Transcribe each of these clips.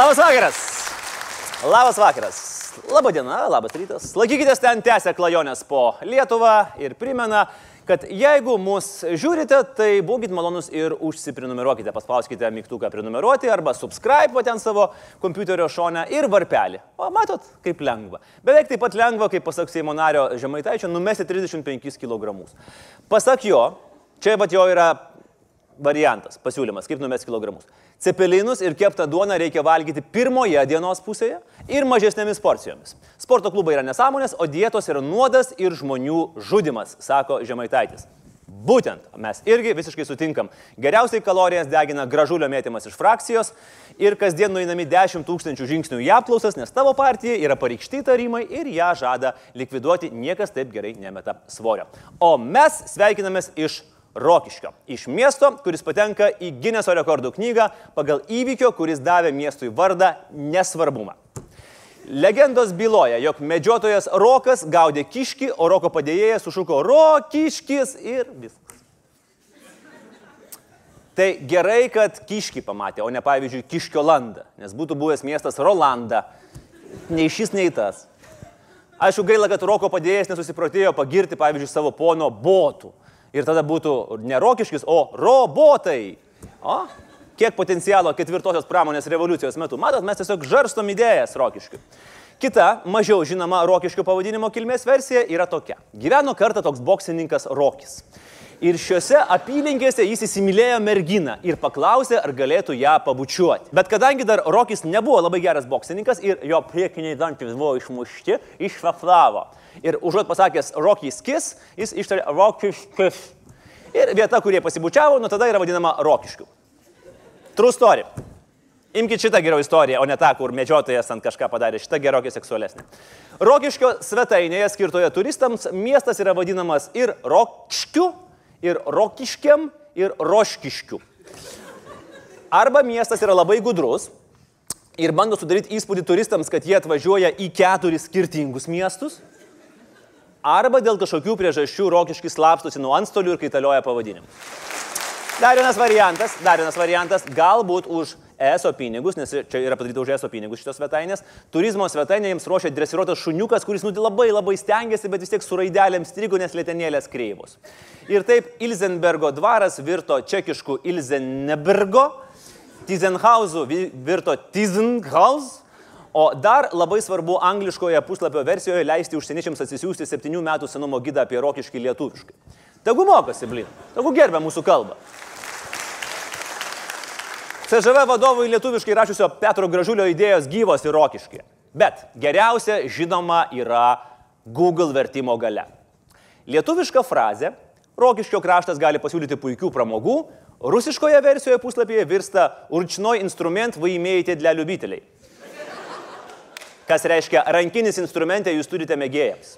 Labas vakaras. Labas vakaras. Labą dieną, labas rytas. Laikykitės ten tęsę klajonės po Lietuvą ir primena, kad jeigu mus žiūrite, tai būkite malonus ir užsiprenumeruokite. Paspauskite mygtuką prenumeruoti arba subscribe ten savo kompiuterio šonę ir varpelį. O matot, kaip lengva. Beveik taip pat lengva, kaip pasak Seimo nario Žemaitaičio, numesti 35 kg. Pasak jo, čia va jo yra variantas, pasiūlymas, kaip numesti kilogramus. Cepelinus ir keptą duoną reikia valgyti pirmoje dienos pusėje ir mažesnėmis porcijomis. Sporto klubai yra nesąmonės, o dietos yra nuodas ir žmonių žudimas, sako Žemaitaitis. Būtent, mes irgi visiškai sutinkam. Geriausiai kalorijas degina gražulio mėtymas iš frakcijos ir kasdien nueinami 10 tūkstančių žingsnių į apklausas, nes tavo partija yra pareikšti tarimai ir ją žada likviduoti, niekas taip gerai nemeta svorio. O mes sveikinamės iš Rokiškio. Iš miesto, kuris patenka į Gineso rekordų knygą pagal įvykio, kuris davė miestui vardą nesvarbumą. Legendos byloja, jog medžiotojas Rokas gaudė kiškį, o Roko padėjėjas sušuko Rokiškis ir viskas. Tai gerai, kad kiškį pamatė, o ne pavyzdžiui kiškio landą, nes būtų buvęs miestas Rolanda. Nei šis, nei tas. Aišku, gaila, kad Roko padėjėjas nesusiprotėjo pagirti, pavyzdžiui, savo pono botų. Ir tada būtų ne rokiškis, o robotai. O? Kiek potencialo ketvirtosios pramonės revoliucijos metu. Matot, mes tiesiog žarstom idėjas rokiškių. Kita, mažiau žinoma rokiškių pavadinimo kilmės versija yra tokia. Gyveno kartą toks boksininkas Rokis. Ir šiuose apylinkėse jis įsimylėjo merginą ir paklausė, ar galėtų ją pabučiuoti. Bet kadangi dar Rokis nebuvo labai geras boksininkas ir jo priekiniai dantis buvo išmušti, išvaflavo. Ir užuot pasakęs Rokis Kis, jis ištarė Rokis Kis. Ir vieta, kurie pasibučiavo, nuo tada yra vadinama Rokiškiu. True story. Imkite šitą geriau istoriją, o ne tą, kur medžiotojas ant kažką padarė. Šitą gerokai seksualesnė. Rokiškio svetainėje skirtoje turistams miestas yra vadinamas ir Rokškiu, ir Rokiškiam, ir Roškiškiu. Arba miestas yra labai gudrus ir bando sudaryti įspūdį turistams, kad jie atvažiuoja į keturis skirtingus miestus. Arba dėl kažkokių priežasčių Rokiškis slapstosi nuo antstolių ir kaitalioja pavadinimą. Dar vienas variantas, dar vienas variantas, galbūt už ESO pinigus, nes čia yra padaryta už ESO pinigus šitos svetainės. Turizmo svetainė jiems ruošia dresiruotas šuniukas, kuris nu, labai labai stengiasi, bet vis tiek su raidelėm strigo, nes lėtenėlės kreivos. Ir taip Ilzenbergo dvaras virto čekišku Ilzenbergo, Tizenhausu virto Tizenhaus. O dar labai svarbu angliškoje puslapio versijoje leisti užsieniečiams atsisiųsti 7 metų senumo gydą apie rokiškį lietuviškai. Tegu mokosi, blin, tegu gerbia mūsų kalbą. CŽV vadovui lietuviškai rašiusio Petro Gražulio idėjos gyvos ir rokiški. Bet geriausia žinoma yra Google vertimo gale. Lietuviška frazė Rokiškio kraštas gali pasiūlyti puikių pramogų, rusiškoje versijoje puslapyje virsta určnoj instrument вы имеете для любителей. Kas reiškia rankinis instrumentė jūs turite mėgėjams.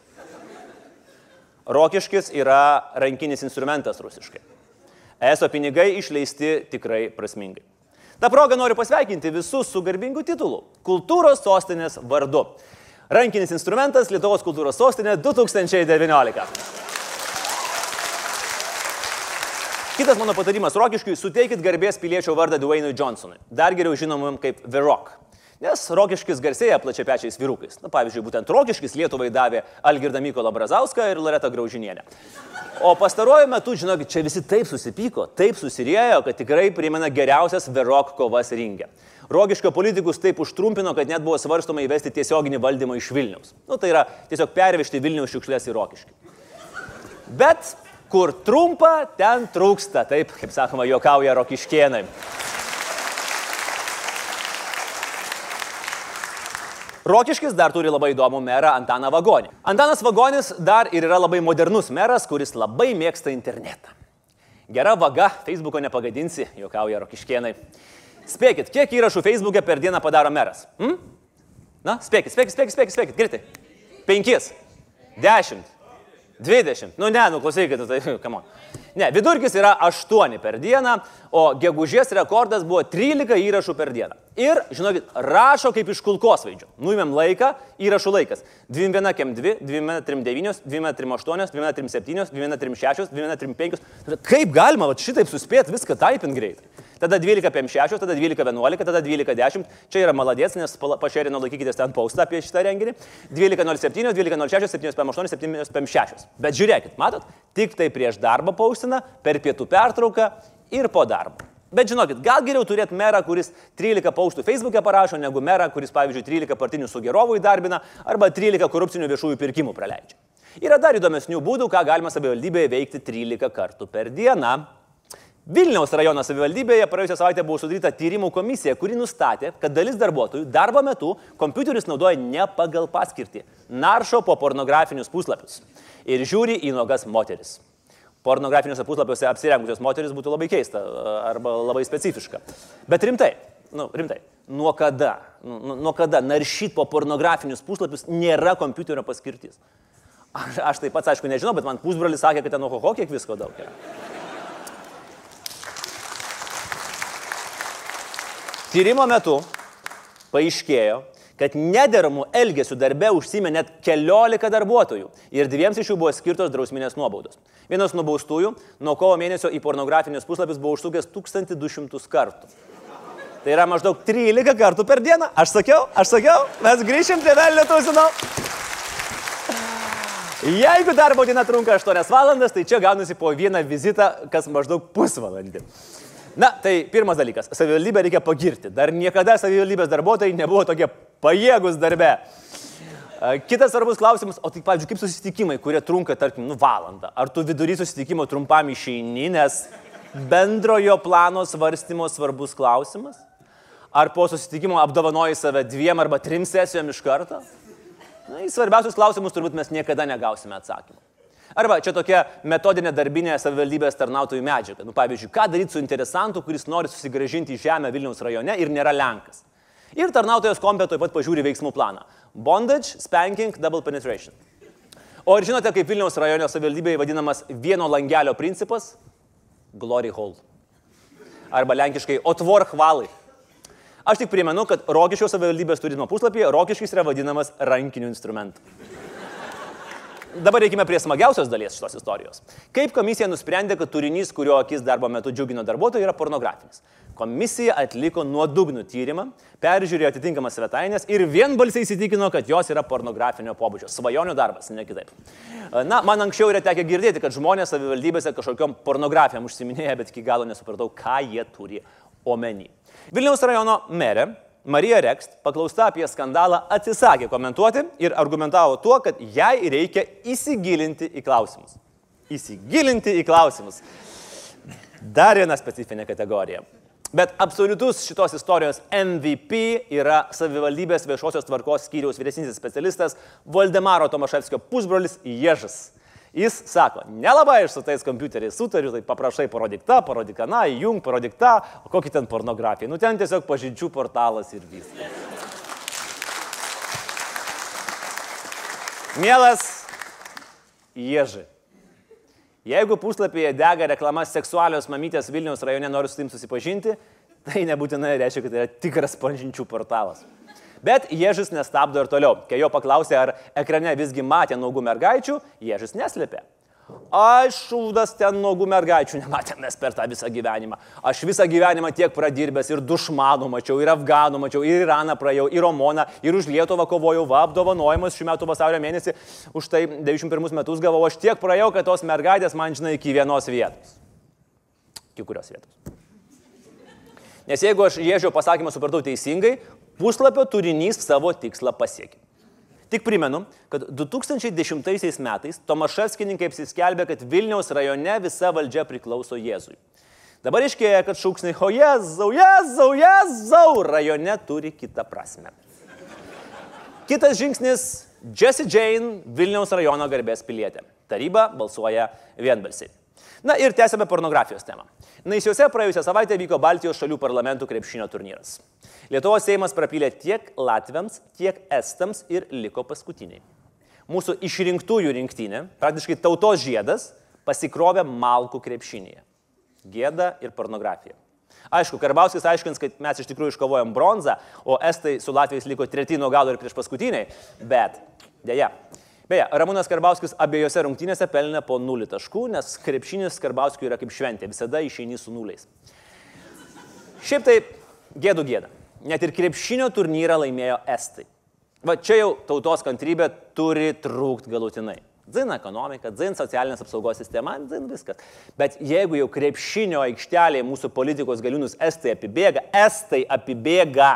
Rokiškis yra rankinis instrumentas rusiškai. ESO pinigai išleisti tikrai prasmingai. Ta proga noriu pasveikinti visus su garbingu titulu - Kultūros sostinės vardu. Rankinis instrumentas Lietuvos kultūros sostinė 2019. Kitas mano patarimas Rokiškiui - suteikit garbės piliečio vardą Dwayne'ui Johnsonui, dar geriau žinomam kaip The Rock. Nes Rokiškis garsėja plačiapečiais vyrukais. Na, pavyzdžiui, būtent Rokiškis Lietuvai davė Algirdą Mykolą Brazauską ir Loretą Graužinienę. O pastaruoju metu, žinokit, čia visi taip susipyko, taip susirėjo, kad tikrai primena geriausias Verok kovas ringė. Rogiškio politikus taip užtrumpino, kad net buvo svarstoma įvesti tiesioginį valdymą iš Vilniaus. Nu, tai yra tiesiog pervežti Vilniaus šiukšlės į Rokiškį. Bet kur trumpa, ten trūksta, taip, kaip sakoma, juokauja Rokiškienai. Rokiškis dar turi labai įdomų merą Antaną Vagonį. Antanas Vagonis dar ir yra labai modernus meras, kuris labai mėgsta internetą. Gera vaga, Facebooko nepagadinsi, juokauja Rokiškienai. Spėkit, kiek įrašų Facebook'e per dieną padaro meras? Hm? Na, spėkit, spėkit, spėkit, spėkit, spėkit, greitai. Penkis, dešimt, dvidešimt. Nu ne, nu klausykit, tai, come on. Ne, vidurkis yra 8 per dieną, o gegužės rekordas buvo 13 įrašų per dieną. Ir, žinokit, rašo kaip iš kulkosvaidžio. Nuimėm laiką, įrašų laikas. 21 kem 2, 2139, 2138, 2137, 2136, 2135. Kaip galima va, šitaip suspėti viską taipint greitai? tada 12 PM6, tada 12 11, tada 12 10. Čia yra maladės, nes pašerino laikykitės ten paustą apie šitą renginį. 12 07, 12 06, 7 PM8, 7 PM6. Bet žiūrėkit, matot, tik tai prieš darbą paustina, per pietų pertrauką ir po darbo. Bet žinokit, gal geriau turėti merą, kuris 13 paustų Facebook'e parašo, negu merą, kuris, pavyzdžiui, 13 partinių sugerovų įdarbina arba 13 korupcinių viešųjų pirkimų praleidžia. Yra dar įdomesnių būdų, ką galima savivaldybėje veikti 13 kartų per dieną. Vilniaus rajono savivaldybėje praėjusią savaitę buvo sudaryta tyrimų komisija, kuri nustatė, kad dalis darbuotojų darbo metu kompiuterius naudoja ne pagal paskirtį, naršo po pornografinius puslapius ir žiūri į nogas moteris pornografiniuose puslapiuose apsirengusios moteris būtų labai keista arba labai specifiška. Bet rimtai, nu, rimtai, nuo kada, nu, nuo kada naršyti po pornografinius puslapius nėra kompiuterio paskirtis? Aš, aš taip pats, aišku, nežinau, bet man pusbrolis sakė, kad ten oho, kiek visko daug yra. Tyrimo metu paaiškėjo, kad nederamų elgesių darbe užsimė net keliolika darbuotojų ir dviems iš jų buvo skirtos drausminės nuobaudos. Vienas nubaustųjų nuo kovo mėnesio į pornografinius puslapius buvo užsukęs 1200 kartų. Tai yra maždaug 13 kartų per dieną. Aš sakiau, aš sakiau, mes grįšim prie velnio tuzino. Jeigu darbo diena trunka 8 valandas, tai čia gaunasi po vieną vizitą, kas maždaug pusvalandį. Na, tai pirmas dalykas. Savivaldybę reikia pagirti. Dar niekada savivaldybės darbuotojai nebuvo tokie pajėgus darbe. Kitas svarbus klausimas, o tai, pavyzdžiui, kaip susitikimai, kurie trunka, tarkim, nu valandą. Ar tu vidury susitikimo trumpam išeini, nes bendrojo plano svarstymo svarbus klausimas? Ar po susitikimo apdovanoji save dviem arba trim sesijom iš karto? Na, į svarbiausius klausimus turbūt mes niekada negausime atsakymų. Arba čia tokia metodinė darbinė savivaldybės tarnautojų medžiaga. Nu, pavyzdžiui, ką daryti su interesantu, kuris nori susigražinti žemę Vilniaus rajone ir nėra Lenkas. Ir tarnautojas kompė taip pat pažiūri veiksmų planą. Bondage, spanking, double penetration. O ir žinote, kaip Vilniaus rajonio savivaldybėje vadinamas vieno langelio principas? Glory hole. Arba lenkiškai otvor hvalai. Aš tik primenu, kad Rokiškio savivaldybės turizmo puslapyje Rokiškis yra vadinamas rankiniu instrumentu. Dabar reikime prie smagiausios dalies šitos istorijos. Kaip komisija nusprendė, kad turinys, kurio akis darbo metu džiugino darbuotojų, yra pornografinis? Komisija atliko nuodugnų tyrimą, peržiūrėjo atitinkamas svetainės ir vienbalsiai įsitikino, kad jos yra pornografinio pobūdžio. Svajonių darbas, ne kitaip. Na, man anksčiau yra tekę girdėti, kad žmonės savivaldybėse kažkokiam pornografijam užsiminėja, bet iki galo nesupratau, ką jie turi omeny. Vilniaus rajono merė Marija Rekst, paklausta apie skandalą, atsisakė komentuoti ir argumentavo tuo, kad jai reikia įsigilinti į klausimus. Įsigilinti į klausimus. Dar viena specifinė kategorija. Bet absoliutus šitos istorijos MVP yra savivaldybės viešosios tvarkos skyriaus vyresnysis specialistas Valdemaro Tomaševskio pusbrolis Ježas. Jis sako, nelabai aš su tais kompiuteriais sutariu, tai paprašai parodyk tą, parodyk aną, įjung, parodyk tą, o kokį ten pornografiją. Nu ten tiesiog pažinčių portalas ir viskas. Mielas Ježi. Jeigu puslapyje dega reklama seksualios mamytės Vilniaus rajone nori su tim susipažinti, tai nebūtinai reiškia, kad tai yra tikras pažinčių portalas. Bet Jėžis nestabdo ir toliau. Kai jo paklausė, ar ekrane visgi matė naugų mergaičių, Jėžis neslėpė. Aš šūdas ten nuogų mergaičių nematėmės per tą visą gyvenimą. Aš visą gyvenimą tiek pradirbęs ir dušmanų mačiau, ir afganų mačiau, ir Iraną praėjau, ir Omoną, ir už Lietuvą kovojau, va apdovanojimus šių metų vasario mėnesį, už tai 91 metus gavau, aš tiek praėjau, kad tos mergaitės man žinai iki vienos vietos. Iki kurios vietos? Nes jeigu aš Jėžio pasakymą supratau teisingai, puslapio turinys savo tikslą pasiekė. Tik primenu, kad 2010 metais Tomaševskininkai apsiskelbė, kad Vilniaus rajone visa valdžia priklauso Jėzui. Dabar iškėja, kad šūksniai Ho Jėzau, Jėzau, Jėzau rajone turi kitą prasme. Kitas žingsnis - Jesse Jane, Vilniaus rajono garbės pilietė. Taryba balsuoja vienbalsiai. Na ir tęsėme pornografijos temą. Naisiuose praėjusią savaitę vyko Baltijos šalių parlamentų krepšinio turnyras. Lietuvos Seimas prapylė tiek Latviams, tiek Estams ir liko paskutiniai. Mūsų išrinktųjų rinktinė, praktiškai tautos žiedas, pasikrovė malkų krepšinėje. Gėda ir pornografija. Aišku, Karbauskis aiškins, kad mes iš tikrųjų iškovojom bronzą, o Estai su Latvijais liko treti nuo galo ir prieš paskutiniai, bet dėja, Beje, Ramūnas Karbauskis abiejose rungtynėse pelnė po 0 taškų, nes krepšinis Karbauskiui yra kaip šventė, visada išeini su nuliais. Šiaip tai gėdų gėda. Net ir krepšinio turnyrą laimėjo Estai. Va čia jau tautos kantrybė turi trūkti galutinai. Dzin ekonomika, dzin socialinės apsaugos sistema, dzin viskas. Bet jeigu jau krepšinio aikštelėje mūsų politikos galiūnus Estai apibėga, Estai apibėga,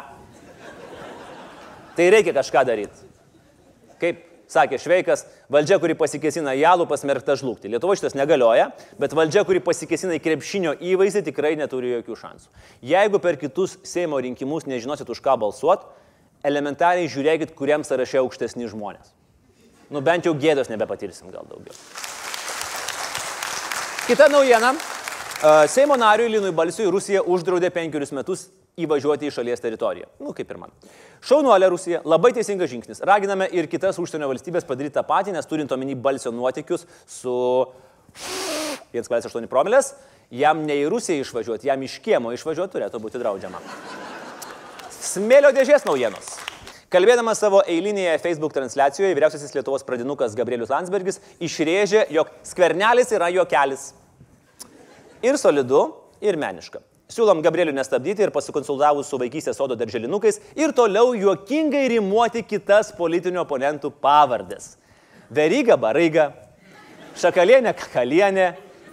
tai reikia kažką daryti. Kaip sakė Šveikas, valdžia, kuri pasikesina į alų, pasmerkta žlugti. Lietuvo šitas negalioja, bet valdžia, kuri pasikesina į krepšinio įvaizdį, tikrai neturi jokių šansų. Jeigu per kitus Seimo rinkimus nežinosit už ką balsuot, elementariai žiūrėkit, kuriam sąraše aukštesni žmonės. Nu bent jau gėdos nebepatirsim gal daugiau. Kita naujiena. Seimo nariui Linui Balsiui Rusija uždraudė penkerius metus įvažiuoti į šalies teritoriją. Nu, kaip ir man. Šaunuolė Rusija, labai teisingas žingsnis. Raginame ir kitas užsienio valstybės padaryti tą patį, nes turint omeny balsio nuotikius su 1,8 promilės, jam ne į Rusiją išvažiuoti, jam iš kiemo išvažiuoti turėtų būti draudžiama. Smėlio dėžės naujienos. Kalbėdamas savo eilinėje Facebook transliacijoje, vyriausiasis Lietuvos pradinukas Gabrielius Landsbergis išrėžė, jog skvernelis yra juokelis. Ir solidu, ir meniška. Siūlom Gabrielių nestabdyti ir pasikonsultavus su vaikystės sodo darželinukais ir toliau juokingai rimuoti kitas politinių oponentų pavardės. Veryga Baraiga, Šakalienė Kakalienė,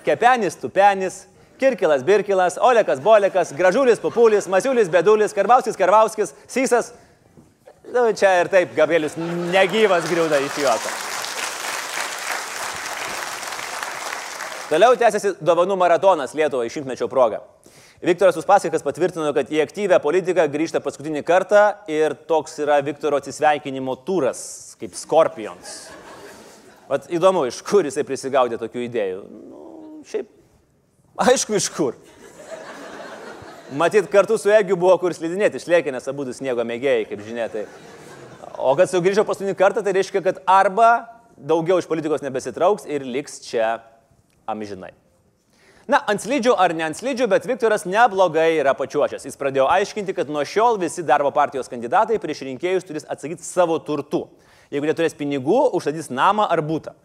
Kepenis Tupenis, Kirkilas Birkilas, Olekas Bolekas, Gražulis Populis, Masiulis Bedulis, Karbauskis Karbauskis, Sysas. Nu, čia ir taip Gabrielius negyvas griūda iš juoko. Toliau tęsiasi dovanų maratonas Lietuvoje šimtmečio proga. Viktoras Uspaskikas patvirtino, kad į aktyvę politiką grįžta paskutinį kartą ir toks yra Viktoro atsisveikinimo turas, kaip Scorpions. Vat įdomu, iš kur jisai prisigaudė tokių idėjų. Nu, šiaip, aišku, iš kur. Matyt, kartu su Egiu buvo kur slidinėti, išlėkė, nes abu sniego mėgėjai, kaip žinia. Tai... O kad sugrįžo paskutinį kartą, tai reiškia, kad arba daugiau iš politikos nebesitrauks ir liks čia amžinai. Na, ant slidžių ar ne ant slidžių, bet Viktoras neblogai yra pačiuošęs. Jis pradėjo aiškinti, kad nuo šiol visi darbo partijos kandidatai prieš rinkėjus turės atsakyti savo turtu. Jeigu neturės pinigų, užstatys namą ar būtą.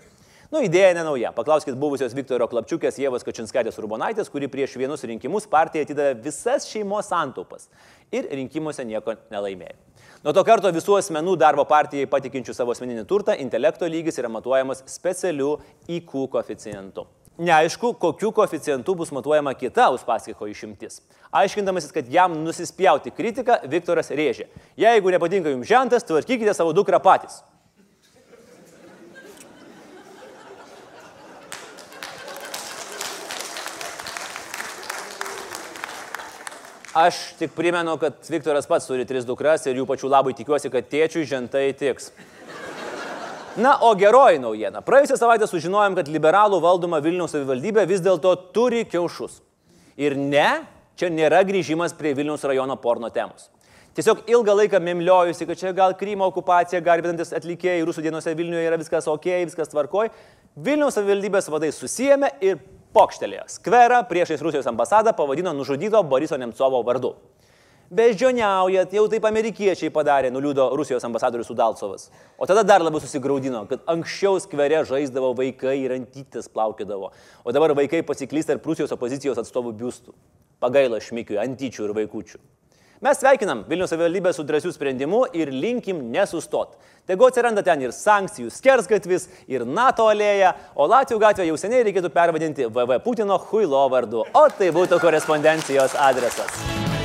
Nu, idėja nenauja. Paklauskit buvusios Viktoro Klapčiukės Jėvos Kačinskaitės Urbonaitės, kuri prieš vienus rinkimus partija atidavė visas šeimos santaupas ir rinkimuose nieko nelaimėjo. Nuo to karto visų asmenų darbo partijai patikinčių savo asmeninį turtą intelekto lygis yra matuojamas specialiu IQ koeficientu. Neaišku, kokiu koeficientu bus matuojama kita Uspaskiko išimtis. Aiškindamasis, kad jam nusispjauti kritiką, Viktoras rėžė. Jeigu nepatinka jums žentas, tvarkykite savo dukrą patys. Aš tik primenu, kad Viktoras pats turi tris dukras ir jų pačių labai tikiuosi, kad tėčiui žentai tiks. Na, o geroji naujiena. Praėjusią savaitę sužinojom, kad liberalų valdoma Vilniaus savivaldybė vis dėlto turi kiaušus. Ir ne, čia nėra grįžimas prie Vilniaus rajono porno temos. Tiesiog ilgą laiką memliojusi, kad čia gal Krymo okupacija, garbinantis atlikėjai rusų dienose Vilniuje yra viskas ok, viskas tvarkoj. Vilniaus savivaldybės vadai susijėmė ir pokštelėjo. Skverą priešais Rusijos ambasadą pavadino nužudyto Boriso Nemcovo vardu. Beždžioniaujat, jau taip amerikiečiai padarė, nuliūdo Rusijos ambasadorius Udalcovas. O tada dar labiau susigaudino, kad anksčiau skvere žaisdavo vaikai ir antytis plaukėdavo, o dabar vaikai pasiklysta ir Rusijos opozicijos atstovų biustų. Pagaila šmikių, antyčių ir vaikučių. Mes sveikinam Vilnius savivaldybę su drąsiu sprendimu ir linkim nesustot. Tegu atsiranda ten ir sankcijų skersgatvis, ir NATO alėja, o Latvijų gatvę jau seniai reikėtų pervadinti VV Putino Huilo vardu, o tai būtų korespondencijos adresas.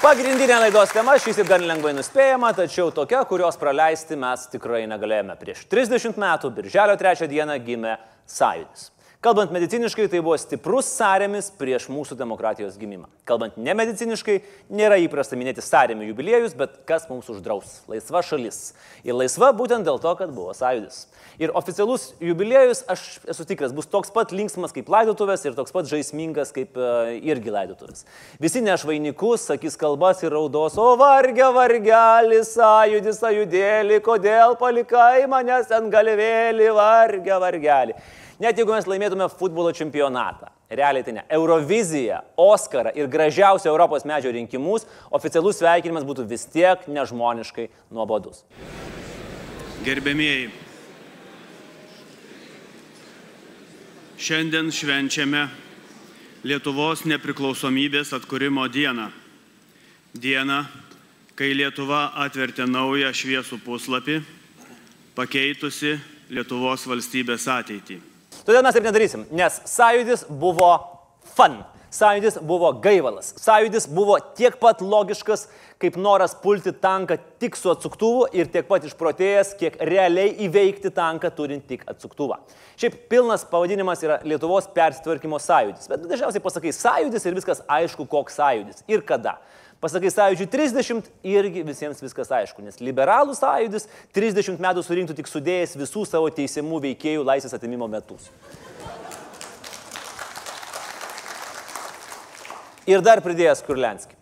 Pagrindinė laidos tema šis ir gan lengvai nuspėjama, tačiau tokia, kurios praleisti mes tikrai negalėjome. Prieš 30 metų, birželio 3 dieną gimė sąjūdis. Kalbant mediciniškai, tai buvo stiprus sąrėmis prieš mūsų demokratijos gimimą. Kalbant nemediciniškai, nėra įprasta minėti sąrėmių jubiliejus, bet kas mums uždraus? Laisva šalis. Ir laisva būtent dėl to, kad buvo sąjūdis. Ir oficialus jubiliejus, aš esu tikras, bus toks pat linksmas kaip laidotuvės ir toks pat žaismingas kaip uh, irgi laidotuvės. Visi neš vainikus, sakys kalbas ir raudos, o vargia vargelis, sąjūdis, sąjūdėlį, kodėl palikai manęs ant galvėlį, vargia vargelį. Net jeigu mes laimėtume futbolo čempionatą, realiai tai ne, Euroviziją, Oscarą ir gražiausią Europos medžio rinkimus, oficialus sveikinimas būtų vis tiek nežmoniškai nuobodus. Gerbėmieji, šiandien švenčiame Lietuvos nepriklausomybės atkūrimo dieną. Dieną, kai Lietuva atvertė naują šviesų puslapį, pakeitusi Lietuvos valstybės ateitį. Todėl mes taip nedarysim, nes sąjūdis buvo fun. Sąjūdis buvo gaivalas. Sąjūdis buvo tiek pat logiškas, kaip noras pulti tanką tik su atsuktuvu ir tiek pat išprotėjęs, kiek realiai įveikti tanką turint tik atsuktuvą. Šiaip pilnas pavadinimas yra Lietuvos persitvarkymo sąjūdis, bet dažniausiai pasakai sąjūdis ir viskas aišku, koks sąjūdis ir kada. Pasakai sąjūdžiui 30 irgi visiems viskas aišku, nes liberalų sąjūdis 30 metų surinktų tik sudėjęs visų savo teisiamų veikėjų laisvės atimimo metus. Ir dar pridėjęs Kurlenskį.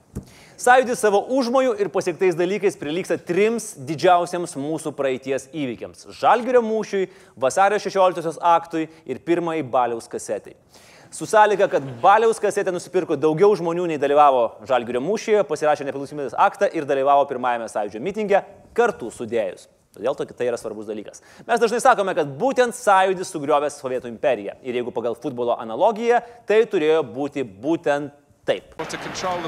Sąjūdis savo užmojų ir pasiektais dalykais prilyksta trims didžiausiams mūsų praeities įvykiams - Žalgirio mūšiui, vasario 16 aktui ir pirmai Baliaus kasetai. Su sąlyga, kad Baliaus kasetę nusipirko daugiau žmonių nei dalyvavo Žalgirio mūšyje, pasirašė nepriklausomybės aktą ir dalyvavo pirmajame sąjūdžio mitinge kartu sudėjus. Todėl to, tai yra svarbus dalykas. Mes dažnai sakome, kad būtent sąjūdis sugriovė Sovietų imperiją. Ir jeigu pagal futbolo analogiją, tai turėjo būti būtent taip. to control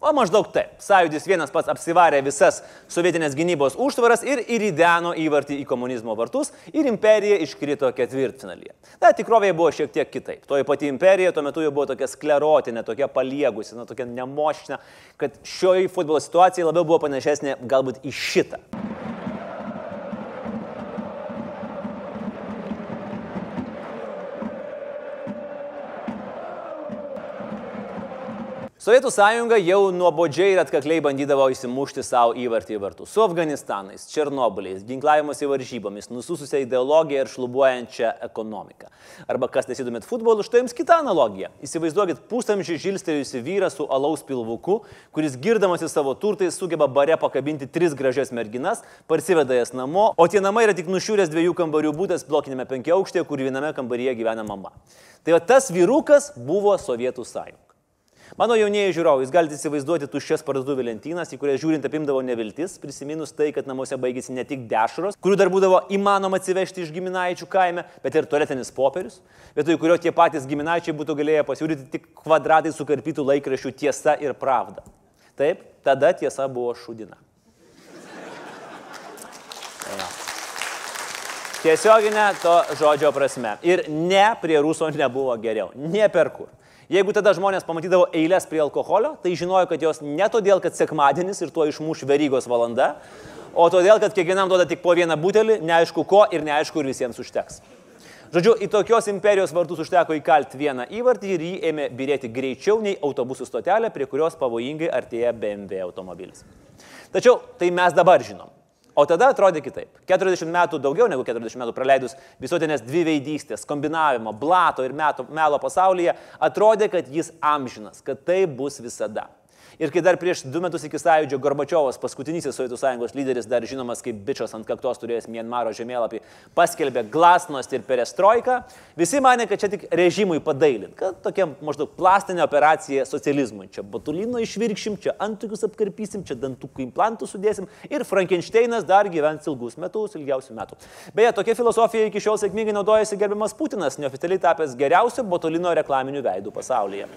O maždaug taip. Sąjūdis vienas pats apsivarė visas sovietinės gynybos užtvaras ir įrideno įvartį į komunizmo vartus ir imperija iškrito ketvirtfinalyje. Na, tikrovėje buvo šiek tiek kitaip. Toji pati imperija tuo metu jau buvo tokia sklerotinė, tokia paliegusi, na, tokia nemošina, kad šioji futbolo situacija labiau buvo panašesnė galbūt į šitą. Sovietų sąjunga jau nuobodžiai ir atkakliai bandydavo įsimušti savo įvartį į vartus. Su Afganistanais, Černobiliais, ginklavimuose varžybomis, nusususią ideologiją ir šlubuojančią ekonomiką. Arba kas nesidomėt futbolu, štai jums kita analogija. Įsivaizduokit pusamžį žilstelėjusi vyrą su alaus pilvuku, kuris girdamasi savo turtais sugeba bare pakabinti tris gražias merginas, parsiveda jas namo, o tie namai yra tik nušiūręs dviejų kambarių būdas blokinėme penkiaukštėje, kur viename kambaryje gyvena mama. Tai va tas vyrukas buvo Sovietų sąjunga. Mano jaunieji žiūrovai, jūs galite įsivaizduoti tuščias parduotuvė lentynas, į kurias žiūrint apimdavo neviltis, prisiminus tai, kad namuose baigėsi ne tik dešros, kurių dar būdavo įmanoma atsivežti iš giminaičių kaime, bet ir tualetinis popierius, vietoj kurio tie patys giminaičiai būtų galėję pasiūlyti tik kvadratai sukarpytų laikraščių tiesa ir pravda. Taip, tada tiesa buvo šudina. Ja. Tiesioginė to žodžio prasme. Ir ne prie ruso nebuvo geriau. Ne per kur. Jeigu tada žmonės pamatydavo eilės prie alkoholio, tai žinojo, kad jos ne todėl, kad sekmadienis ir tuo išmuš verygos valanda, o todėl, kad kiekvienam duoda tik po vieną butelį, neaišku ko ir neaišku, ir visiems užteks. Žodžiu, į tokios imperijos vartus užteko įkalti vieną įvartį ir jį ėmė birėti greičiau nei autobusų stotelė, prie kurios pavojingai artėja BMW automobilis. Tačiau tai mes dabar žinom. O tada atrodė kitaip. 40 metų daugiau negu 40 metų praleidus visuotinės dviveidystės, kombinavimo, blato ir metų, melo pasaulyje, atrodė, kad jis amžinas, kad tai bus visada. Ir kai dar prieš du metus iki sąjūdžio Gorbačiovas, paskutinysis Sovietų sąjungos lyderis, dar žinomas kaip bičias ant kaktos turėjęs Mienmaro žemėlapį, paskelbė glasnost ir perestroiką, visi mane, kad čia tik režimui padailint, kad tokia maždaug plastinė operacija socializmui. Čia botulino išvirkšim, čia antukius apkarpysim, čia dantukų implantų sudėsim ir Frankensteinas dar gyvens ilgus metus, ilgiausių metų. Beje, tokia filosofija iki šiol sėkmingai naudojasi gerbiamas Putinas, neoficialiai tapęs geriausiu botulino reklaminiu veidu pasaulyje.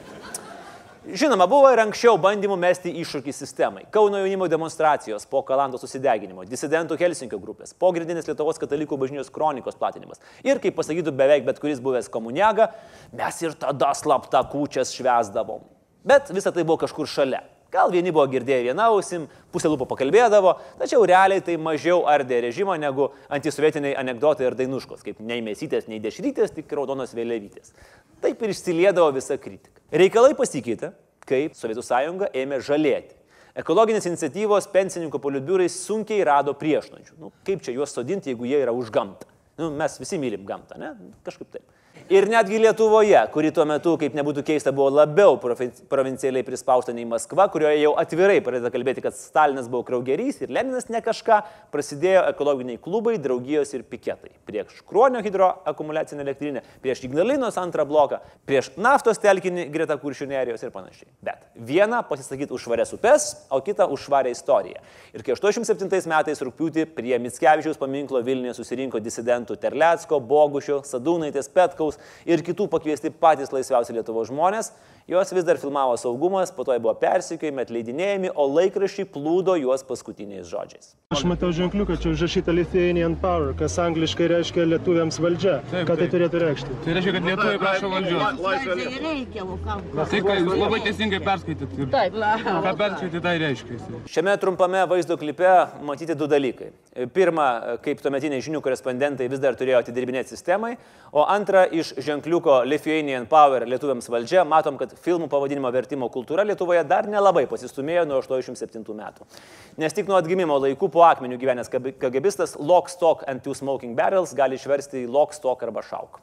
Žinoma, buvo ir anksčiau bandymų mesti iššūkį sistemai. Kauno jaunimo demonstracijos po Kalanto susideginimo, disidentų Helsinkio grupės, pogrindinis Lietuvos katalikų bažnyčios kronikos platinimas. Ir, kaip pasakytų beveik bet kuris buvęs komuniaga, mes ir tada slapta kūčias švesdavom. Bet visa tai buvo kažkur šalia. Gal vieni buvo girdėję vieną ausim, pusė lūpų pakalbėdavo, tačiau realiai tai mažiau ardė režimą negu antisovietiniai anegdotai ir dainuškos, kaip nei mesytės, nei dešrytės, tik raudonos vėliavytės. Taip ir išsiliedavo visa kritika. Reikalai pasikeitė, kai Sovietų sąjunga ėmė žalėti. Ekologinės iniciatyvos pensininkų politbiurai sunkiai rado priešnuodžių. Nu, kaip čia juos sodinti, jeigu jie yra už gamtą? Nu, mes visi mylim gamtą, ne? Kažkaip taip. Ir netgi Lietuvoje, kuri tuo metu, kaip nebūtų keista, buvo labiau provi- provincialiai prispausta nei Maskva, kurioje jau atvirai pradeda kalbėti, kad Stalinas buvo kraugerys ir Leninas ne kažką, prasidėjo ekologiniai klubai, draugijos ir piketai. Prieš Kruonio hidroakumuliacinę elektrinę, prieš Ignalinos antrą bloką, prieš naftos telkinį greta kuršių nerijos ir panašiai. Bet vieną pasisakyti už švarias upes, o kitą už švarę istoriją. Ir kai 87 metais rūpiutį prie Mitskevičiaus paminklo Vilniuje susirinko disidentų Terlecko, Bogušio, Sadūnaitės, Petkaus ir kitų pakviesti patys laisviausi Lietuvo žmonės, juos vis dar filmavo saugumas, po to jie buvo persikiojami, atleidinėjami, o laikraščiai plūdo juos paskutiniais žodžiais. Aš matau ženkliuką, čia užrašyta Lithuanian Power, kas angliškai reiškia lietuviams valdžia. Taip, Ką tai turėtų reikšti? Tai reiškia, kad lietuviai prašo valdžios. Laisvė reikia, o kam? Tai, ką jūs labai teisingai perskaitėt. Taip, ką perskaitėt, tai reiškia. Šiame trumpame vaizdo klipe matyti du dalykai. Pirma, kaip tuometiniai žinių korespondentai vis dar turėjo atidirbinėti sistemai, o antra, iš ženkliuko Lithuanian Power lietuviams valdžia matom, kad filmų pavadinimo vertimo kultūra Lietuvoje dar nelabai pasistumėjo nuo 87 metų. Nes tik nuo atgimimo laikų po akmenių gyvenęs kagebistas Lock, Stock and Two Smoking Barrels gali išversti į Lock, Stock arba Šauk.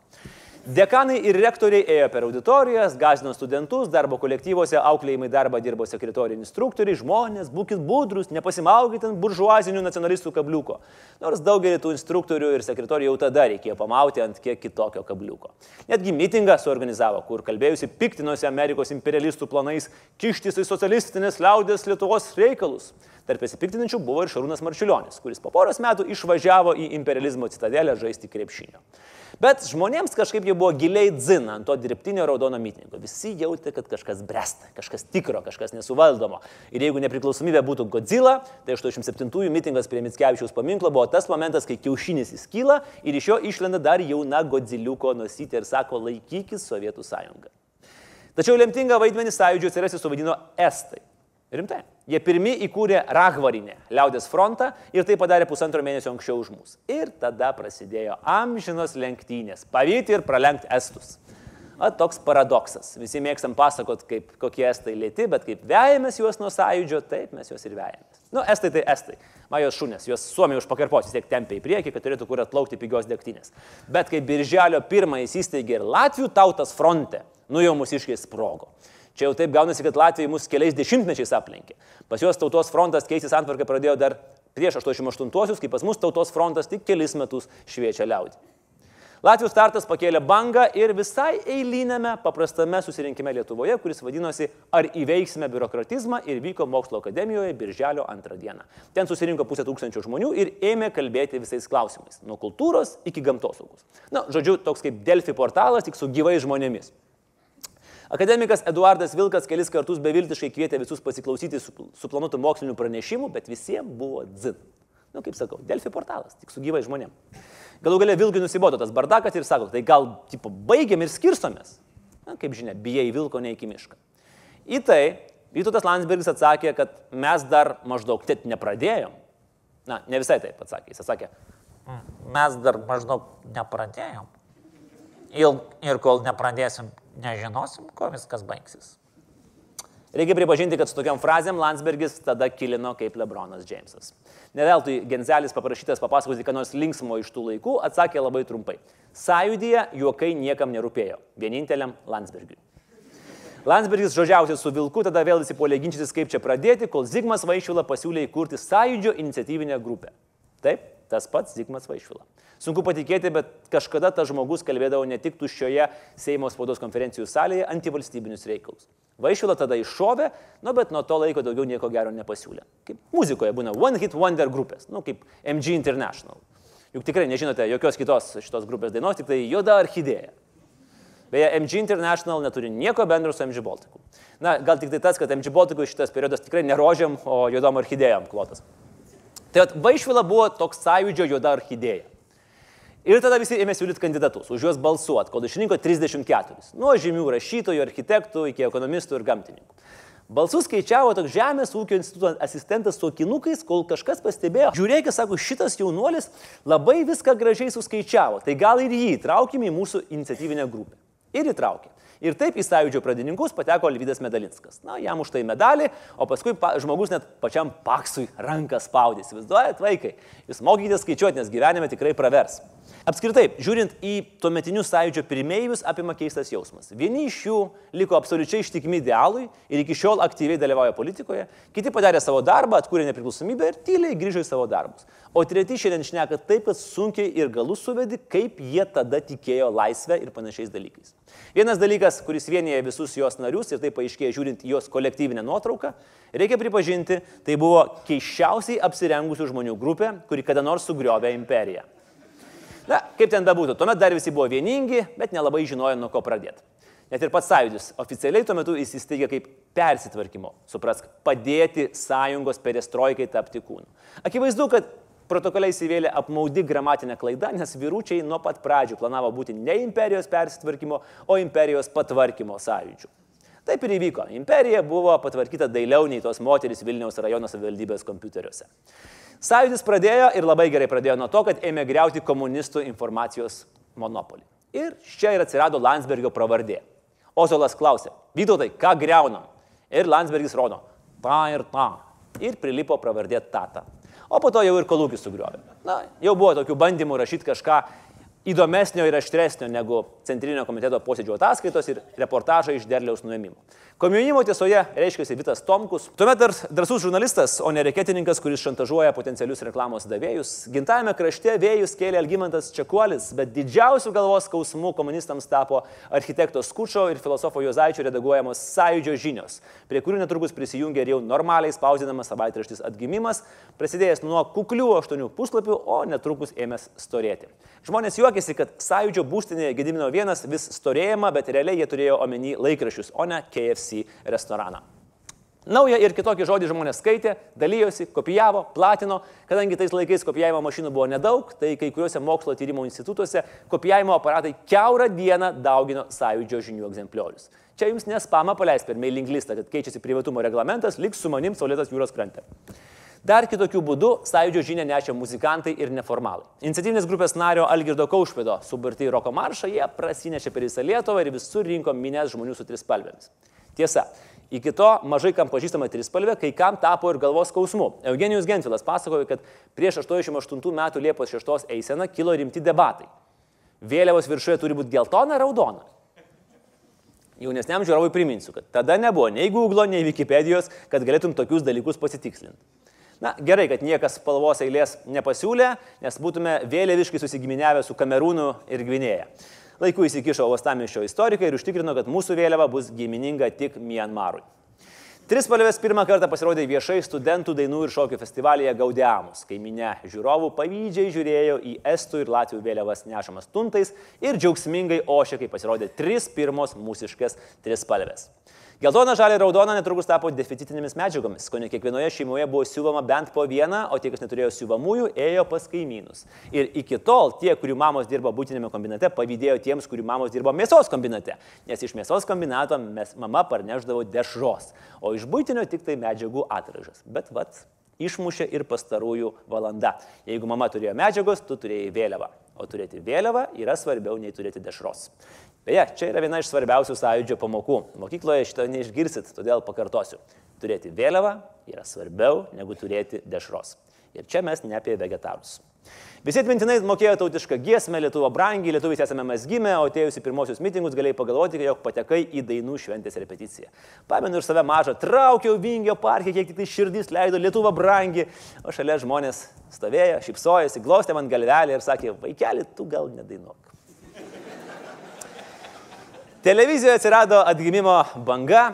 Dekanai ir rektoriai ėjo per auditorijas, gazino studentus, darbo kolektyvuose, auklėjimai darbą dirbo sekretoriai instruktoriai, žmonės, būkit budrus, nepasimaukit ant buržuazinių nacionalistų kabliuko. Nors daugelį tų instruktorių ir sekretorių jau tada reikėjo pamauti ant kiek kitokio kabliuko. Netgi mitingą suorganizavo, kur kalbėjusi piktinosi Amerikos imperialistų planais kištis į socialistinės liaudės Lietuvos reikalus. Tarp besipiktinančių buvo ir Šarūnas Marčiulionis, kuris po poros metų išvažiavo į imperializmo citadelę žaisti krepšinio. Bet žmonėms kažkaip jau buvo giliai dzina ant to dirbtinio raudono mitingo. Visi jautė, kad kažkas bresta, kažkas tikro, kažkas nesuvaldomo. Ir jeigu nepriklausomybė būtų Godzilla, tai 87-ųjų mitingas prie Mitskevičiaus paminklo buvo tas momentas, kai kiaušinis įskyla ir iš jo išlenda dar jauna Godziliuko nosytė ir sako laikykis Sovietų sąjungą. Tačiau lemtingą vaidmenį sąjūdžio atsirasti suvaidino Estai. Rimtai. Jie pirmi įkūrė Rahvarinę, liaudės frontą ir tai padarė pusantro mėnesio anksčiau už mus. Ir tada prasidėjo amžinos lenktynės - pavyti ir pralenkti estus. O toks paradoksas. Visi mėgstam pasakot, kaip kokie estai lėti, bet kaip vejamės juos nuo sąjūdžio, taip mes juos ir vejamės. Nu, estai tai estai. Majos šunės, juos suomiai už pakarpos vis tiek tempia į priekį, kad turėtų kur atplaukti pigios degtinės. Bet kai birželio pirmąjį įsisteigė ir Latvijų tautas fronte, nu jau mūsiškai sprogo. Čia jau taip gaunasi, kad Latvijai mus keliais dešimtmečiais aplenkė. Pas juos tautos frontas keisis antvarką pradėjo dar prieš 88-osius, kai pas mus tautos frontas tik kelis metus šviečia liaudį. Latvijos startas pakėlė bangą ir visai eilinėme paprastame susirinkime Lietuvoje, kuris vadinosi Ar įveiksime biurokratizmą ir vyko mokslo akademijoje birželio antrą dieną. Ten susirinko pusę tūkstančių žmonių ir ėmė kalbėti visais klausimais, nuo kultūros iki gamtosaugos. Na, žodžiu, toks kaip Delfi portalas, tik su gyvais žmonėmis. Akademikas Eduardas Vilkas kelis kartus beviltiškai kvietė visus pasiklausyti suplanuotų mokslinių pranešimų, bet visiems buvo dzin. Na, nu, kaip sakau, Delfi portalas, tik su gyvai žmonėm. Galų galia Vilkui nusibodo tas bardakas ir sako, tai gal, tipo, baigiam ir skirstomės. Na, kaip žinia, bijai Vilko ne iki mišką. Į tai Vytautas Landsbergis atsakė, kad mes dar maždaug net nepradėjom. Na, ne visai taip atsakė. Jis atsakė, mes dar maždaug nepradėjom. Ir, ir kol nepradėsim, nežinosim, kuo viskas baigsis. Reikia pripažinti, kad su tokiam frazėm Landsbergis tada kilino kaip Lebronas Džeimsas. Neveltui Genzelis paprašytas papasakoti, ką nors linksmo iš tų laikų, atsakė labai trumpai. Sąjūdyje juokai niekam nerūpėjo, vieninteliam Landsbergiui. Landsbergis žodžiausiai su Vilku, tada vėl įsipuolė ginčytis, kaip čia pradėti, kol Zigmas Vaišvila pasiūlė įkurti sąjūdžio iniciatyvinę grupę. Taip, tas pats Zigmas Vaišvila. Sunku patikėti, bet kažkada tas žmogus kalbėdavo ne tik tuščioje Seimo spaudos konferencijų salėje antivalstybinius reikalus. Vaišvila tada iššovė, nu bet nuo to laiko daugiau nieko gero nepasiūlė. Kaip muzikoje būna One Hit Wonder grupės, nu kaip MG International. Juk tikrai nežinote jokios kitos šitos grupės dainos, tik tai Joda Orchidėja. Beje, MG International neturi nieko bendro su MG Baltiku. Na, gal tik tai tas, kad MG Baltikui šitas periodas tikrai nerožiam, o juodom orchidėjom klotas. Tai Vaišvila buvo toks sąjūdžio juoda orchidėja. Ir tada visi ėmė siūlyti kandidatus, už juos balsuoti, kol išrinko 34. Nuo žymių rašytojų, architektų iki ekonomistų ir gamtininkų. Balsus skaičiavo toks Žemės ūkio instituto asistentas su akinukais, kol kažkas pastebėjo. Žiūrėkit, sako, šitas jaunuolis labai viską gražiai suskaičiavo, tai gal ir jį įtraukime į mūsų iniciatyvinę grupę. Ir įtraukė. Ir taip į sąjūdžio pradininkus pateko Alvydas Medalinskas. Na, jam už tai medalį, o paskui pa, žmogus net pačiam paksui ranką spaudė. Įsivaizduojat, vaikai, jūs mokykitės skaičiuoti, nes gyvenime tikrai pravers. Apskritai, žiūrint į tuometinius sąjūdžio pirmiejius, apima keistas jausmas. Vieni iš jų liko absoliučiai ištikimi idealui ir iki šiol aktyviai dalyvauja politikoje, kiti padarė savo darbą, atkūrė nepriklausomybę ir tyliai grįžo į savo darbus. O treti šiandien šneka taip, kad sunkiai ir galus suvedi, kaip jie tada tikėjo laisvę ir panašiais dalykais. Vienas dalykas, kuris vienyje visus jos narius ir tai paaiškėjo žiūrint jos kolektyvinę nuotrauką, reikia pripažinti, tai buvo keiščiausiai apsirengusių žmonių grupė, kuri kada nors sugriovė imperiją. Na, kaip ten bebūtų, tuomet dar visi buvo vieningi, bet nelabai žinojo, nuo ko pradėti. Net ir pats sąjūdis oficialiai tuo metu įsisteigė kaip persitvarkymo, suprask, padėti sąjungos perestroikai tapti kūnu. Akivaizdu, kad protokoliai įsivėlė apmaudi gramatinė klaida, nes vyručiai nuo pat pradžių planavo būti ne imperijos persitvarkymo, o imperijos patvarkymo sąjūdžių. Taip ir įvyko. Imperija buvo patvarkyta dailiau nei tos moteris Vilniaus rajono savivaldybės kompiuteriuose. Sąjūdis pradėjo ir labai gerai pradėjo nuo to, kad ėmė greuti komunistų informacijos monopolį. Ir čia ir atsirado Landsbergio pravardė. Ozolas klausė, Vytautai, ką greunam? Ir Landsbergis rodo, tą ir tą. Ir prilipo pravardė Tata. O po to jau ir kolūkis sugriovė. Na, jau buvo tokių bandymų rašyti kažką įdomesnio ir aštresnio negu Centrinio komiteto posėdžio ataskaitos ir reportažai iš derliaus nuėmimo. Komjaunimo tiesoje reiškia Vitas Tomkus, tuomet dar drasus žurnalistas, o ne reketininkas, kuris šantažuoja potencialius reklamos davėjus. Gimtajame krašte vėjus kėlė Algymantas Čekuolis, bet didžiausių galvos skausmų komunistams tapo architekto Skučio ir filosofo Jozaičio redaguojamos sąjūdžio žinios, prie kurių netrukus prisijungė ir jau normaliai spausdinamas savaitraštis atgimimas, prasidėjęs nuo kuklių aštuonių puslapių, o netrukus ėmęs storėti. Žmonės juokėsi, kad sąjūdžio būstinėje Gedimino vienas vis storėjama, bet realiai jie turėjo omeny laikraščius, o ne KFC restoraną. Naują ir kitokį žodį žmonės skaitė, dalyjosi, kopijavo, platino, kadangi tais laikais kopijavimo mašinų buvo nedaug, tai kai kuriuose mokslo tyrimo institutuose kopijavimo aparatai keurą dieną daugino sąjūdžio žinių egzempliorius. Čia jums nespama paleis per mailing listą, kad keičiasi privatumo reglamentas, liks su manim Saulėtas jūros krante. Dar kitokių būdų sąjūdžio žinę nešė muzikantai ir neformalai. Iniciatyvinės grupės nario Algirdo Kaušpėdo suburti į roko maršą jie prasinešė per visą Lietuvą ir visur rinko minės žmonių su trispalvėmis. Tiesa, iki to mažai kam pažįstama trispalvė, kai kam tapo ir galvos skausmu. Eugenijus Gentvilas pasakojo, kad prieš 88 metų Liepos 6 eiseną kilo rimti debatai. Vėliavos viršuje turi būti geltona raudona. Jaunesniam žiūrovui priminsiu, kad tada nebuvo nei Google, nei Wikipedijos, kad galėtum tokius dalykus pasitikslinti. Na, gerai, kad niekas spalvos eilės nepasiūlė, nes būtume vėliaviškai susigiminiavę su Kamerūnu ir Gvinėja. Laiku įsikišo Ostamišio istorikai ir užtikrino, kad mūsų vėliava bus gimininga tik Mianmarui. Trispalvės pirmą kartą pasirodė viešai studentų dainų ir šokių festivalyje Gaudiamus, kai minė žiūrovų pavydžiai žiūrėjo į estų ir latvių vėliavas nešamas tuntais ir džiaugsmingai ošė, kai pasirodė tris pirmos mūsiškas trispalvės. Geltona, žalia ir raudona netrukus tapo deficitinėmis medžiagomis, ko ne kiekvienoje šeimoje buvo siūvama bent po vieną, o tie, kas neturėjo siūvamųjų, ėjo pas kaimynus. Ir iki tol tie, kurių mamos dirbo būtinėme kombinate, pavydėjo tiems, kurių mamos dirbo mėsos kombinate, nes iš mėsos kombinato mes, mama parneždavo dešros, o iš būtinio tik tai medžiagų atražas. Bet vat, išmušė ir pastarųjų valanda. Jeigu mama turėjo medžiagos, tu turėjai vėliavą. O turėti vėliavą yra svarbiau nei turėti dešros. Beje, čia yra viena iš svarbiausių sąjūdžio pamokų. Mokykloje šito neišgirsit, todėl pakartosiu. Turėti vėliavą yra svarbiau negu turėti dešros. Ir čia mes ne apie vegetarus. Visi atmintinai mokėjo tautišką giesmę, Lietuva brangi, lietuvis esame mes gimę, o atėjus į pirmosius mitingus galėjai pagalvoti, jog patekai į dainų šventės repeticiją. Pamenu ir save mažą, traukiau vingio parke, kiek tik tai širdis leido, Lietuva brangi, o šalia žmonės stovėjo, šipsojasi, glostė man galvelį ir sakė, vaikeli, tu gal nedainuok. Televizijoje atsirado atgimimo banga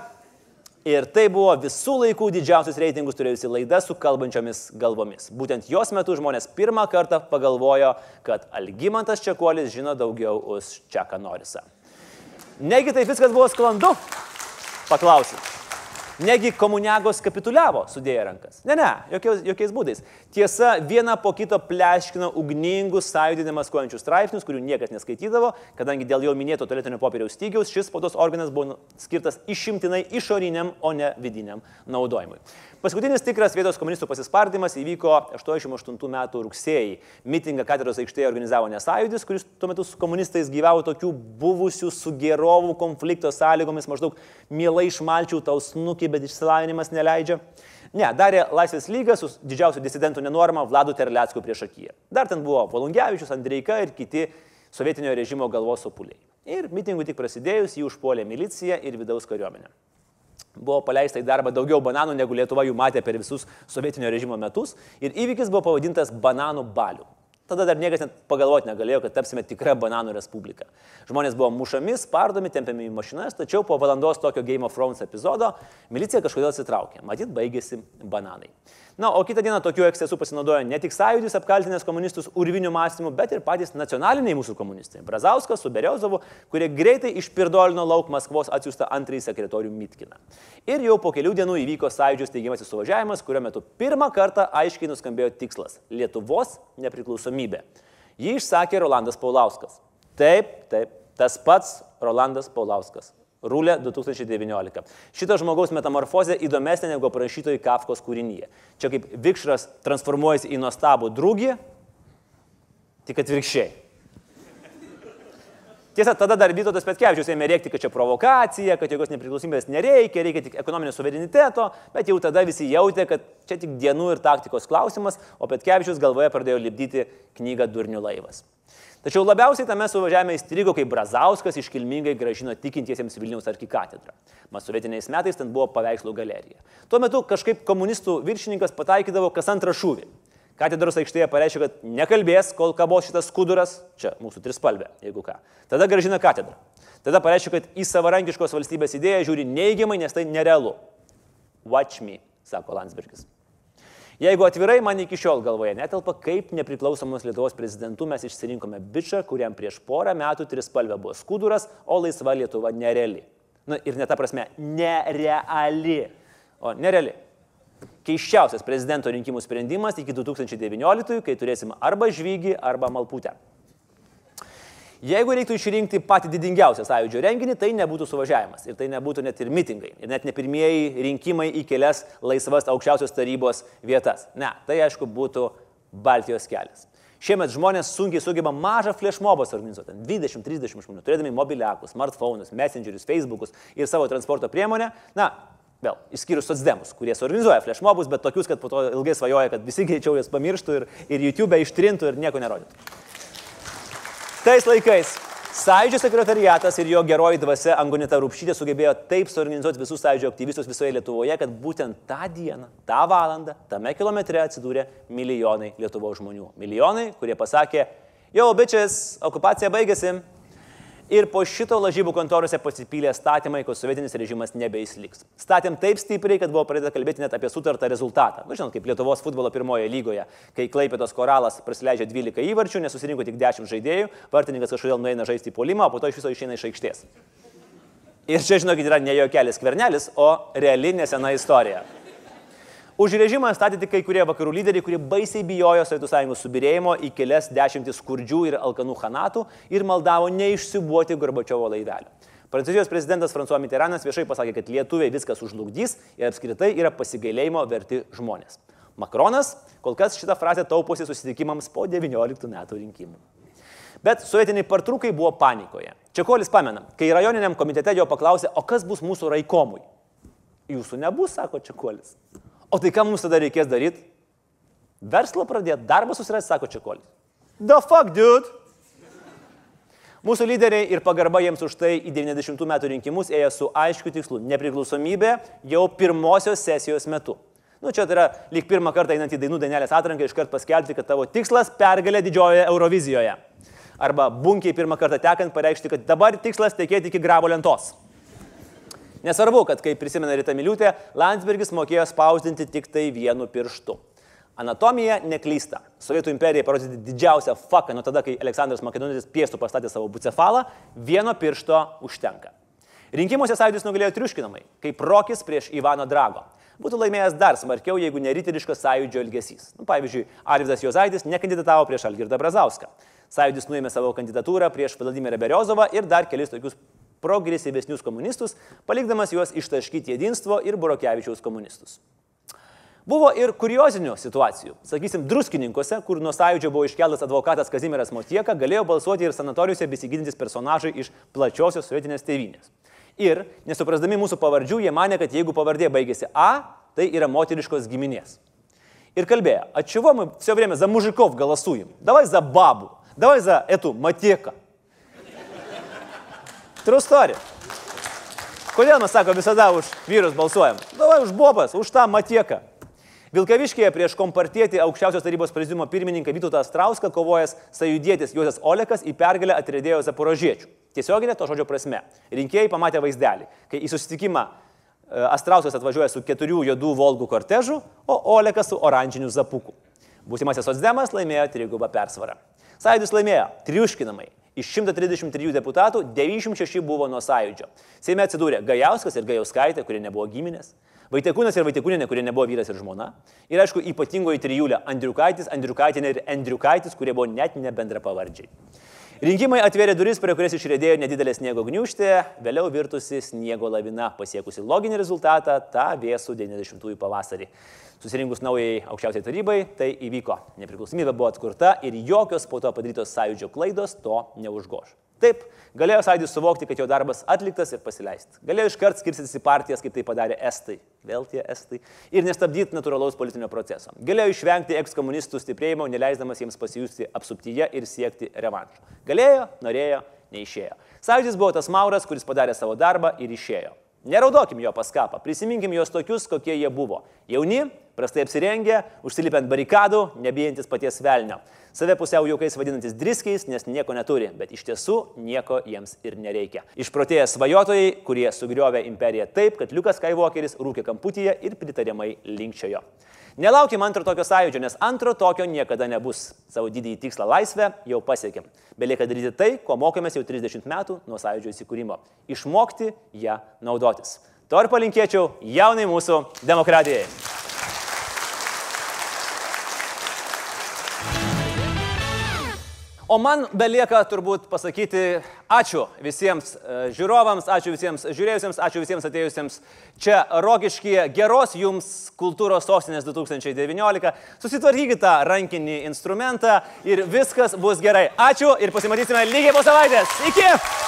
ir tai buvo visų laikų didžiausius reitingus turėjusi laida su kalbančiomis galvomis. Būtent jos metu žmonės pirmą kartą pagalvojo, kad Algymantas Čekuolis žino daugiau už Čeką Norisą. Negi tai viskas buvo sklandu? Paklausim. Negi komuniagos kapituliavo, sudėję rankas. Ne, ne, jokiais, jokiais būdais. Tiesa, vieną po kito pleškino ugningus sąjūdį demaskuojančius straipsnius, kurių niekas neskaitydavo, kadangi dėl jau minėto tualetinio popieriaus stygiaus šis spaudos organas buvo skirtas išimtinai išoriniam, o ne vidiniam naudojimui. Paskutinis tikras vietos komunistų pasispardymas įvyko 88 metų rugsėjį. Mitingą katedros aikštėje organizavo Nesąjūdis, kuris tuo metu su komunistais gyvavo tokių buvusių su gerovų konflikto sąlygomis, maždaug mielai išmalčiau tau snukį, bet išsilavinimas neleidžia. Ne, darė Laisvės lyga su didžiausiu disidentų nenorma Vladu Terlecku prieš akiją. Dar ten buvo Volungevičius, Andreika ir kiti sovietinio režimo galvos sopuliai. Ir mitingų tik prasidėjus jį užpuolė milicija ir vidaus kariuomenė buvo paleista į darbą daugiau bananų, negu Lietuva jų matė per visus sovietinio režimo metus. Ir įvykis buvo pavadintas bananų balių. Tada dar niekas net pagalvoti negalėjo, kad tapsime tikra bananų respublika. Žmonės buvo mušami, spardomi, tempiami į mašinas, tačiau po valandos tokio Game of Thrones epizodo milicija kažkodėl atsitraukė. Matyt, baigėsi bananai. Na, o kitą dieną tokių ekscesų pasinaudojo ne tik sąjūdis apkaltinęs komunistus urvinių mąstymų, bet ir patys nacionaliniai mūsų komunistai - Brazauskas su Beriozovu, kurie greitai išpirdolino lauk Maskvos atsiųstą antrąjį sekretorių Mitkiną. Ir jau po kelių dienų įvyko sąjūdžio steigiamasis suvažiavimas, kurio metu pirmą kartą aiškiai nuskambėjo tikslas - Lietuvos nepriklausomybė. Jį išsakė Rolandas Paulauskas. Taip, taip, tas pats Rolandas Paulauskas. Rūlė 2019. Šito žmogaus metamorfozė įdomesnė negu parašytojai Kafkos kūrinyje. Čia kaip vikšras transformuojasi į nuostabų drugį, tik atvirkščiai. Tiesa, tada dar Vytautas Petkevičius ėmė rėkti, kad čia provokacija, kad jokios nepriklausomybės nereikia, reikia tik ekonominio suvereniteto, bet jau tada visi jautė, kad čia tik dienų ir taktikos klausimas, o Petkevičius galvoje pradėjo lipdyti knygą Durnių laivas. Tačiau labiausiai tame suvažiavime įstrigo, kai Brazauskas iškilmingai gražino tikintiesiems Vilniaus arkikatedrą. Masovietiniais metais ten buvo paveikslų galerija. Tuo metu kažkaip komunistų viršininkas pataikydavo kas antrą šūvį. Katedros aikštėje pareiškė, kad nekalbės, kol kabos šitas skuduras, čia mūsų trispalvė, jeigu ką. Tada gražina katedrą. Tada pareiškė, kad į savarankiškos valstybės idėją žiūri neigiamai, nes tai nerealu. Watch me, sako Landsbergis. Jeigu atvirai, man iki šiol galvoje netelpa, kaip nepriklausomos Lietuvos prezidentu mes išsirinkome bičią, kuriam prieš porą metų trispalvė buvo skuduras, o laisva Lietuva nereali. Na ir ne ta prasme, nereali, o nereali. Keiščiausias prezidento rinkimų sprendimas iki 2019, kai turėsim arba žvygį, arba malputę. Jeigu reiktų išrinkti patį didingiausią sąjūdžio renginį, tai nebūtų suvažiavimas ir tai nebūtų net ir mitingai ir net ne pirmieji rinkimai į kelias laisvas aukščiausios tarybos vietas. Ne, tai aišku būtų Baltijos kelias. Šiemet žmonės sunkiai sugeba mažą flashmobą suorganizuoti. 20-30 žmonių, turėdami mobiliakus, smartphone'us, messengerius, Facebook'us ir savo transporto priemonę. Na, vėl, išskyrus socdemus, kurie suorganizuoja flashmobus, bet tokius, kad po to ilgai svajoja, kad visi greičiau jas pamirštų ir, ir YouTube ištrintų ir nieko nerodytų. Tais laikais Sąjūdžio sekretariatas ir jo geroji dvasia Angonita Rupšytė sugebėjo taip suorganizuoti visus sąjūdžio aktyvistus visoje Lietuvoje, kad būtent tą dieną, tą valandą, tame kilometre atsidūrė milijonai Lietuvos žmonių. Milijonai, kurie pasakė, jau bičias, okupacija baigėsi, Ir po šito lažybų kontorose pasipylė statymai, kad sovietinis režimas nebeįsliks. Statėm taip stipriai, kad buvo pradėta kalbėti net apie sutartą rezultatą. Na, žinot, kaip Lietuvos futbolo pirmoje lygoje, kai Klaipėtos koralas prasileidžia 12 įvarčių, nesusirinko tik 10 žaidėjų, vartininkas kažkodėl nueina žaisti į polimą, o po to iš viso išeina iš aikštės. Ir čia, žinokit, yra ne jokelis kvernelis, o reali nesena istorija. Už režimą statė tik kai kurie vakarų lyderiai, kurie baisiai bijojo Sovietų sąjungos subirėjimo į kelias dešimtis skurdžių ir alkanų hanatų ir maldavo neišsibuoti Gorbačiovo laivelio. Prancūzijos prezidentas François Mitteranas viešai pasakė, kad lietuviai viskas užlugdys ir apskritai yra pasigailėjimo verti žmonės. Makronas kol kas šitą frazę tauposi susitikimams po 19 metų rinkimų. Bet sovietiniai partrukai buvo panikoje. Čekolis pamena, kai rajoniniam komitete jo paklausė, o kas bus mūsų raikomui. Jūsų nebus, sako Čekolis. O tai ką mums tada reikės daryti? Verslą pradėti, darbą susirasti, sako Čekolis. The fuck, dude? Mūsų lyderiai ir pagarba jiems už tai į 90 metų rinkimus ėjo su aiškiu tikslu - nepriklausomybė jau pirmosios sesijos metu. Nu, čia tai yra lyg pirmą kartą einant į dainų dainelės atranką iškart paskelbti, kad tavo tikslas pergalė didžiojoje Eurovizijoje. Arba bunkiai pirmą kartą tekant pareikšti, kad dabar tikslas tekėti iki grabo lentos. Nesvarbu, kad, kaip prisimena Rita Miliutė, Landsbergis mokėjo spausdinti tik tai vienu pirštu. Anatomija neklysta. Sovietų imperija parodė didžiausią faką nuo tada, kai Aleksandras Makedonietis piestų pastatė savo bucefalą, vieno piršto užtenka. Rinkimuose sąjūdis nugalėjo triuškinamai, kaip Rokis prieš Ivano Drago. Būtų laimėjęs dar smarkiau, jeigu neryteriškas sąjūdžio elgesys. Nu, pavyzdžiui, Arvidas Jozaitis nekandidatavo prieš Algirdą Brazauską. Sąjūdis nuėmė savo kandidatūrą prieš Vladimirą Beriozovą ir dar kelis tokius progresyvesnius komunistus, palikdamas juos ištaškyti jedinstvo ir Burokevičiaus komunistus. Buvo ir kuriozinių situacijų. Sakysim, druskininkose, kur nuo sąjūdžio buvo iškeltas advokatas Kazimieras Motieka, galėjo balsuoti ir sanatorijose besigydintis personažai iš plačiosios sovietinės tėvynės. Ir, nesuprasdami mūsų pavardžių, jie mane, kad jeigu pavardė baigėsi A, tai yra moteriškos giminės. Ir kalbėjo, а чего мы все время за мужиков голосуем? Давай за бабу, давай за эту матека. True story. Kodėl mes sako visada už vyrus balsuojam? Davai už bobas, už tą matieką. Vilkaviškėje prieš kompartietį aukščiausios tarybos prezidiumo pirmininką Vytautą Strauską kovojęs sajudėtis Juozas Olekas į pergalę atrėdėjo Zaporožiečių. Tiesioginė to žodžio prasme. Rinkėjai pamatė vaizdelį, kai į susitikimą e, Astrauskas atvažiuoja su keturių juodų Volgų kortežu, o Olekas su oranžiniu zapuku. Būsimasis Osdemas laimėjo trigubą persvarą. Sąjūdis laimėjo triuškinamai. Iš 133 deputatų 96 buvo nuo sąjūdžio. Seime atsidūrė Gajauskas ir Gajauskaitė, kurie nebuvo giminės. Vaitekūnas ir Vaitekūnė, kurie nebuvo vyras ir žmona. Ir aišku, ypatingoji trijulė Andriukaitis, Andriukaitinė ir Andriukaitis, kurie buvo net ne bendra pavardžiai. Rinkimai atvėrė duris, prie kurias išrėdėjo nedidelė sniego gniužtė, vėliau virtusi sniego lavina, pasiekusi loginį rezultatą tą vėsų 90-ųjų pavasarį. Susirinkus naujai aukščiausiai tarybai, tai įvyko. Nepriklausomybė buvo atkurta ir jokios po to padarytos sąjūdžio klaidos to neužgoš. Taip, galėjo sąjūdis suvokti, kad jo darbas atliktas ir pasileisti. Galėjo iškart skirstytis į partijas, kaip tai padarė Estai, vėl tie Estai, ir nestabdyti natūralaus politinio proceso. Galėjo išvengti ekskomunistų stiprėjimo, neleisdamas jiems pasijusti apsuptyje ir siekti revanšo. Galėjo, norėjo, neišėjo. Sąjūdis buvo tas Mauras, kuris padarė savo darbą ir išėjo. Neraudokim jo paskapą, prisiminkim juos tokius, kokie jie buvo. Jauni, prastai apsirengę, užsilipę ant barikadų, nebijantis paties velnio. Save pusiau jaukais vadinantis driskiais, nes nieko neturi, bet iš tiesų nieko jiems ir nereikia. Išprotėję svajotojai, kurie sugriovė imperiją taip, kad Liukas Skywalkeris rūkė kamputyje ir pritariamai linkčiojo. Nelaukim antro tokio sąjūdžio, nes antro tokio niekada nebus. Savo didįjį tikslą laisvę jau pasiekėm. Belieka daryti tai, ko mokėmės jau 30 metų nuo sąjūdžio įsikūrimo - išmokti ją naudotis. To ir palinkėčiau jaunai mūsų demokratijai. O man belieka turbūt pasakyti ačiū visiems e, žiūrovams, ačiū visiems žiūrėjusiems, ačiū visiems atėjusiems čia Rokiškyje. Geros jums kultūros sostinės 2019. Susitvarkykite tą rankinį instrumentą ir viskas bus gerai. Ačiū ir pasimatysime lygiai po savaitės. Iki!